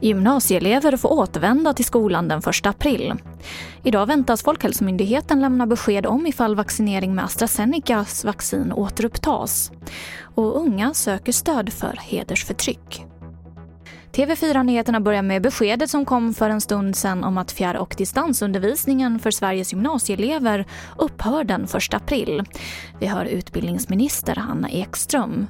Gymnasieelever får återvända till skolan den 1 april. Idag väntas Folkhälsomyndigheten lämna besked om ifall vaccinering med AstraZenecas vaccin återupptas. Och unga söker stöd för hedersförtryck. TV4-nyheterna börjar med beskedet som kom för en stund sedan om att fjärr och distansundervisningen för Sveriges gymnasieelever upphör den 1 april. Vi hör utbildningsminister Hanna Ekström.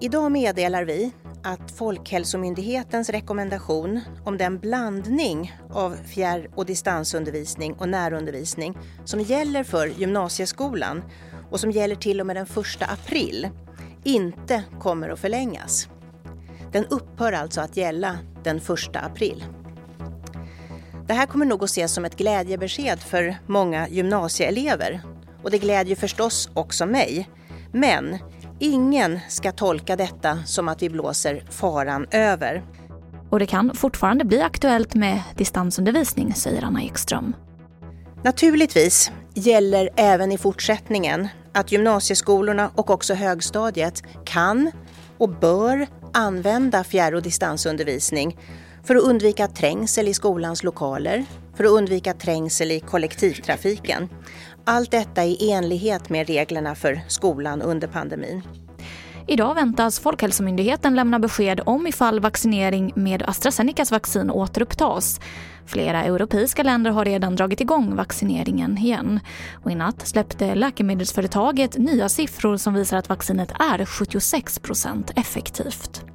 Idag meddelar vi att Folkhälsomyndighetens rekommendation om den blandning av fjärr och distansundervisning och närundervisning som gäller för gymnasieskolan och som gäller till och med den 1 april inte kommer att förlängas. Den upphör alltså att gälla den 1 april. Det här kommer nog att ses som ett glädjebesked för många gymnasieelever och det glädjer förstås också mig. Men ingen ska tolka detta som att vi blåser faran över. Och det kan fortfarande bli aktuellt med distansundervisning, säger Anna Ekström. Naturligtvis gäller även i fortsättningen att gymnasieskolorna och också högstadiet kan och bör använda fjärr och distansundervisning för att undvika trängsel i skolans lokaler, för att undvika trängsel i kollektivtrafiken. Allt detta i enlighet med reglerna för skolan under pandemin. Idag väntas Folkhälsomyndigheten lämna besked om ifall vaccinering med AstraZenecas vaccin återupptas. Flera europeiska länder har redan dragit igång vaccineringen igen. Och I natt släppte läkemedelsföretaget nya siffror som visar att vaccinet är 76% effektivt.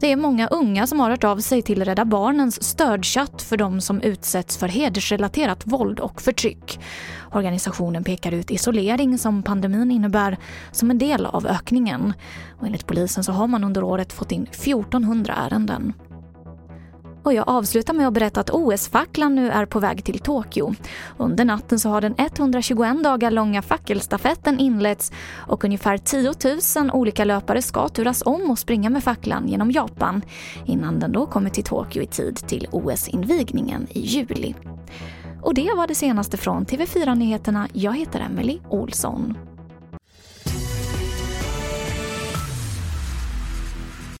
Det är många unga som har hört av sig till Rädda Barnens stödchatt för de som utsätts för hedersrelaterat våld och förtryck. Organisationen pekar ut isolering som pandemin innebär som en del av ökningen. Och enligt polisen så har man under året fått in 1400 ärenden. Och jag avslutar med att berätta att OS-facklan nu är på väg till Tokyo. Under natten så har den 121 dagar långa fackelstafetten inletts och ungefär 10 000 olika löpare ska turas om och springa med facklan genom Japan innan den då kommer till Tokyo i tid till OS-invigningen i juli. Och det var det senaste från TV4 Nyheterna. Jag heter Emily Olsson.